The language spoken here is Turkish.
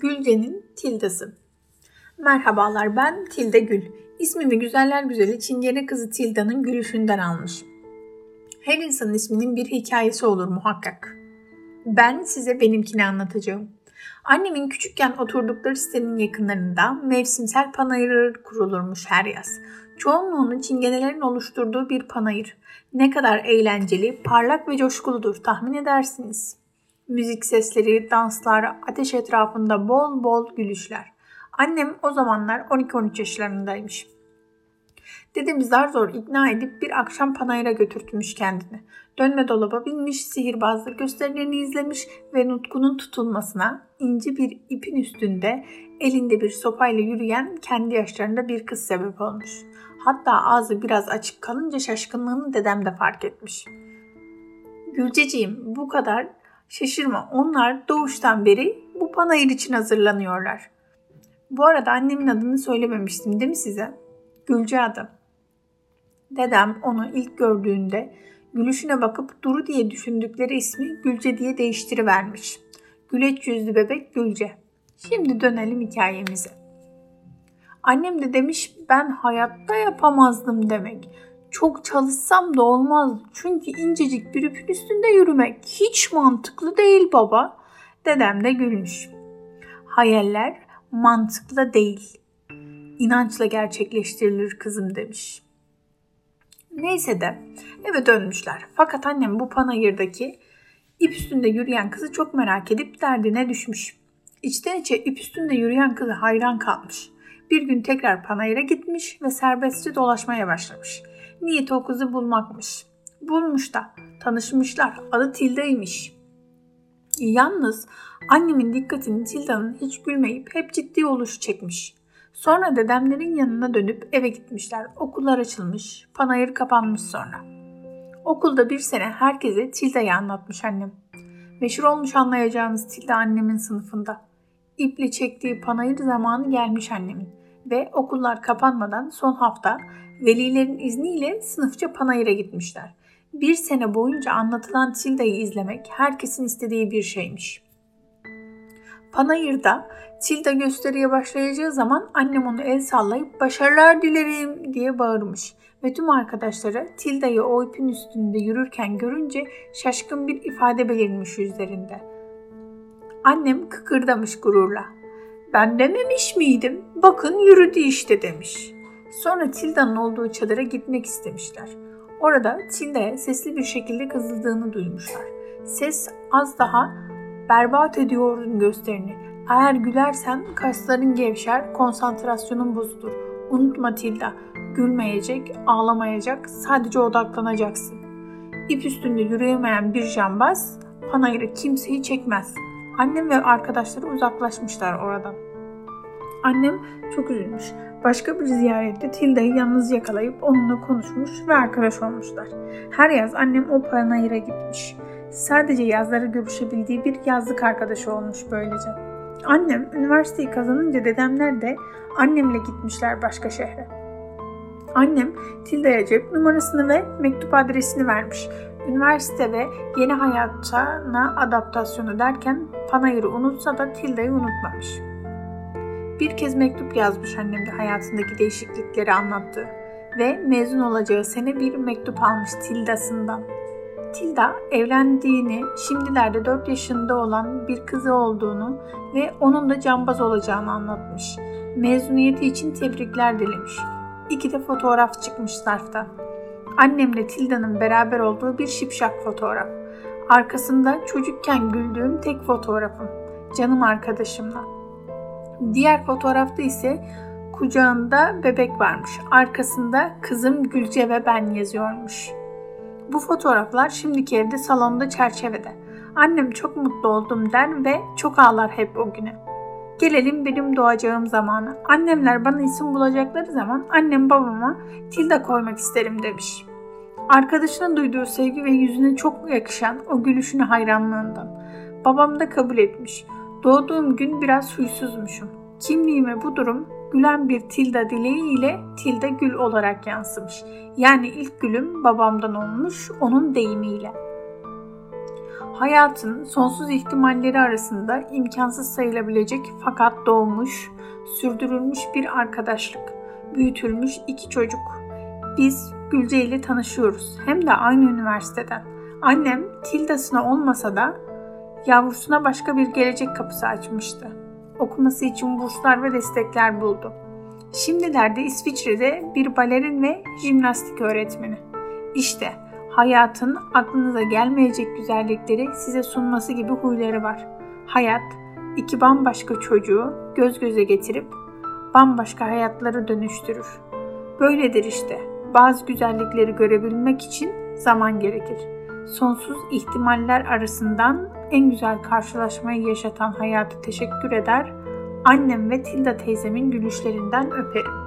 Gülce'nin Tildası. Merhabalar ben Tilde Gül. İsmimi güzeller güzeli Çingene kızı Tilda'nın gülüşünden almış. Her insanın isminin bir hikayesi olur muhakkak. Ben size benimkini anlatacağım. Annemin küçükken oturdukları sitenin yakınlarında mevsimsel panayır kurulurmuş her yaz. Çoğunluğunu çingenelerin oluşturduğu bir panayır. Ne kadar eğlenceli, parlak ve coşkuludur tahmin edersiniz. Müzik sesleri, danslar, ateş etrafında bol bol gülüşler. Annem o zamanlar 12-13 yaşlarındaymış. Dedemi zar zor ikna edip bir akşam panayıra götürtmüş kendini. Dönme dolaba binmiş, sihirbazlık gösterilerini izlemiş ve nutkunun tutulmasına ince bir ipin üstünde elinde bir sopayla yürüyen kendi yaşlarında bir kız sebep olmuş. Hatta ağzı biraz açık kalınca şaşkınlığını dedem de fark etmiş. Gülceciğim bu kadar şaşırma onlar doğuştan beri bu panayır için hazırlanıyorlar. Bu arada annemin adını söylememiştim değil mi size? Gülce adı. Dedem onu ilk gördüğünde gülüşüne bakıp Duru diye düşündükleri ismi Gülce diye değiştirivermiş. Güleç yüzlü bebek Gülce. Şimdi dönelim hikayemize. Annem de demiş ben hayatta yapamazdım demek. Çok çalışsam da olmaz. Çünkü incecik bir ipin üstünde yürümek hiç mantıklı değil baba. Dedem de gülmüş. Hayaller mantıklı değil. İnançla gerçekleştirilir kızım demiş. Neyse de eve dönmüşler. Fakat annem bu panayırdaki ip üstünde yürüyen kızı çok merak edip derdine düşmüş. İçten içe ip üstünde yürüyen kızı hayran kalmış. Bir gün tekrar panayıra gitmiş ve serbestçe dolaşmaya başlamış. Niyeti o kızı bulmakmış. Bulmuş da tanışmışlar. Adı Tilda'ymış. Yalnız annemin dikkatini Tilda'nın hiç gülmeyip hep ciddi oluşu çekmiş. Sonra dedemlerin yanına dönüp eve gitmişler. Okullar açılmış, panayır kapanmış sonra. Okulda bir sene herkese Tilda'yı anlatmış annem. Meşhur olmuş anlayacağınız Tilda annemin sınıfında. İple çektiği panayır zamanı gelmiş annemin ve okullar kapanmadan son hafta velilerin izniyle sınıfça panayıra gitmişler. Bir sene boyunca anlatılan Tilda'yı izlemek herkesin istediği bir şeymiş. Panayır'da Tilda gösteriye başlayacağı zaman annem onu el sallayıp başarılar dilerim diye bağırmış. Ve tüm arkadaşları Tilda'yı o ipin üstünde yürürken görünce şaşkın bir ifade belirmiş yüzlerinde. Annem kıkırdamış gururla. Ben dememiş miydim? Bakın yürüdü işte demiş. Sonra Tilda'nın olduğu çadıra gitmek istemişler. Orada Tilda'ya sesli bir şekilde kızıldığını duymuşlar. Ses az daha berbat ediyordun gösterini. Eğer gülersen kasların gevşer, konsantrasyonun bozulur. Unutma Tilda, gülmeyecek, ağlamayacak, sadece odaklanacaksın. İp üstünde yürüyemeyen bir jambaz panayırı kimseyi çekmez. Annem ve arkadaşları uzaklaşmışlar oradan. Annem çok üzülmüş. Başka bir ziyarette Tilda'yı yalnız yakalayıp onunla konuşmuş ve arkadaş olmuşlar. Her yaz annem o panayıra gitmiş. Sadece yazları görüşebildiği bir yazlık arkadaşı olmuş böylece. Annem üniversiteyi kazanınca dedemler de annemle gitmişler başka şehre. Annem Tilda'ya cep numarasını ve mektup adresini vermiş. Üniversite ve yeni hayatına adaptasyonu derken Panayır'ı unutsa da Tilda'yı unutmamış. Bir kez mektup yazmış annem de hayatındaki değişiklikleri anlattı ve mezun olacağı sene bir mektup almış Tilda'sından. Tilda evlendiğini, şimdilerde 4 yaşında olan bir kızı olduğunu ve onun da cambaz olacağını anlatmış. Mezuniyeti için tebrikler dilemiş. İki de fotoğraf çıkmış zarfta. Annemle Tilda'nın beraber olduğu bir şipşak fotoğraf. Arkasında çocukken güldüğüm tek fotoğrafım. Canım arkadaşımla. Diğer fotoğrafta ise kucağında bebek varmış. Arkasında kızım Gülce ve ben yazıyormuş.'' Bu fotoğraflar şimdiki evde salonda çerçevede. Annem çok mutlu oldum der ve çok ağlar hep o güne. Gelelim benim doğacağım zamanı. Annemler bana isim bulacakları zaman annem babama Tilda koymak isterim demiş. Arkadaşına duyduğu sevgi ve yüzüne çok yakışan o gülüşüne hayranlığından. Babam da kabul etmiş. Doğduğum gün biraz huysuzmuşum. Kimliğime bu durum gülen bir tilda dileği ile tilde gül olarak yansımış. Yani ilk gülüm babamdan olmuş onun deyimiyle. hayatın sonsuz ihtimalleri arasında imkansız sayılabilecek fakat doğmuş, sürdürülmüş bir arkadaşlık, büyütülmüş iki çocuk. Biz Gülce ile tanışıyoruz hem de aynı üniversiteden. Annem Tilda'sına olmasa da yavrusuna başka bir gelecek kapısı açmıştı. Okuması için burslar ve destekler buldu. Şimdilerde İsviçre'de bir balerin ve jimnastik öğretmeni. İşte hayatın aklınıza gelmeyecek güzellikleri size sunması gibi huyları var. Hayat iki bambaşka çocuğu göz göze getirip bambaşka hayatları dönüştürür. Böyledir işte. Bazı güzellikleri görebilmek için zaman gerekir. Sonsuz ihtimaller arasından en güzel karşılaşmayı yaşatan hayatı teşekkür eder, annem ve Tilda teyzemin gülüşlerinden öperim.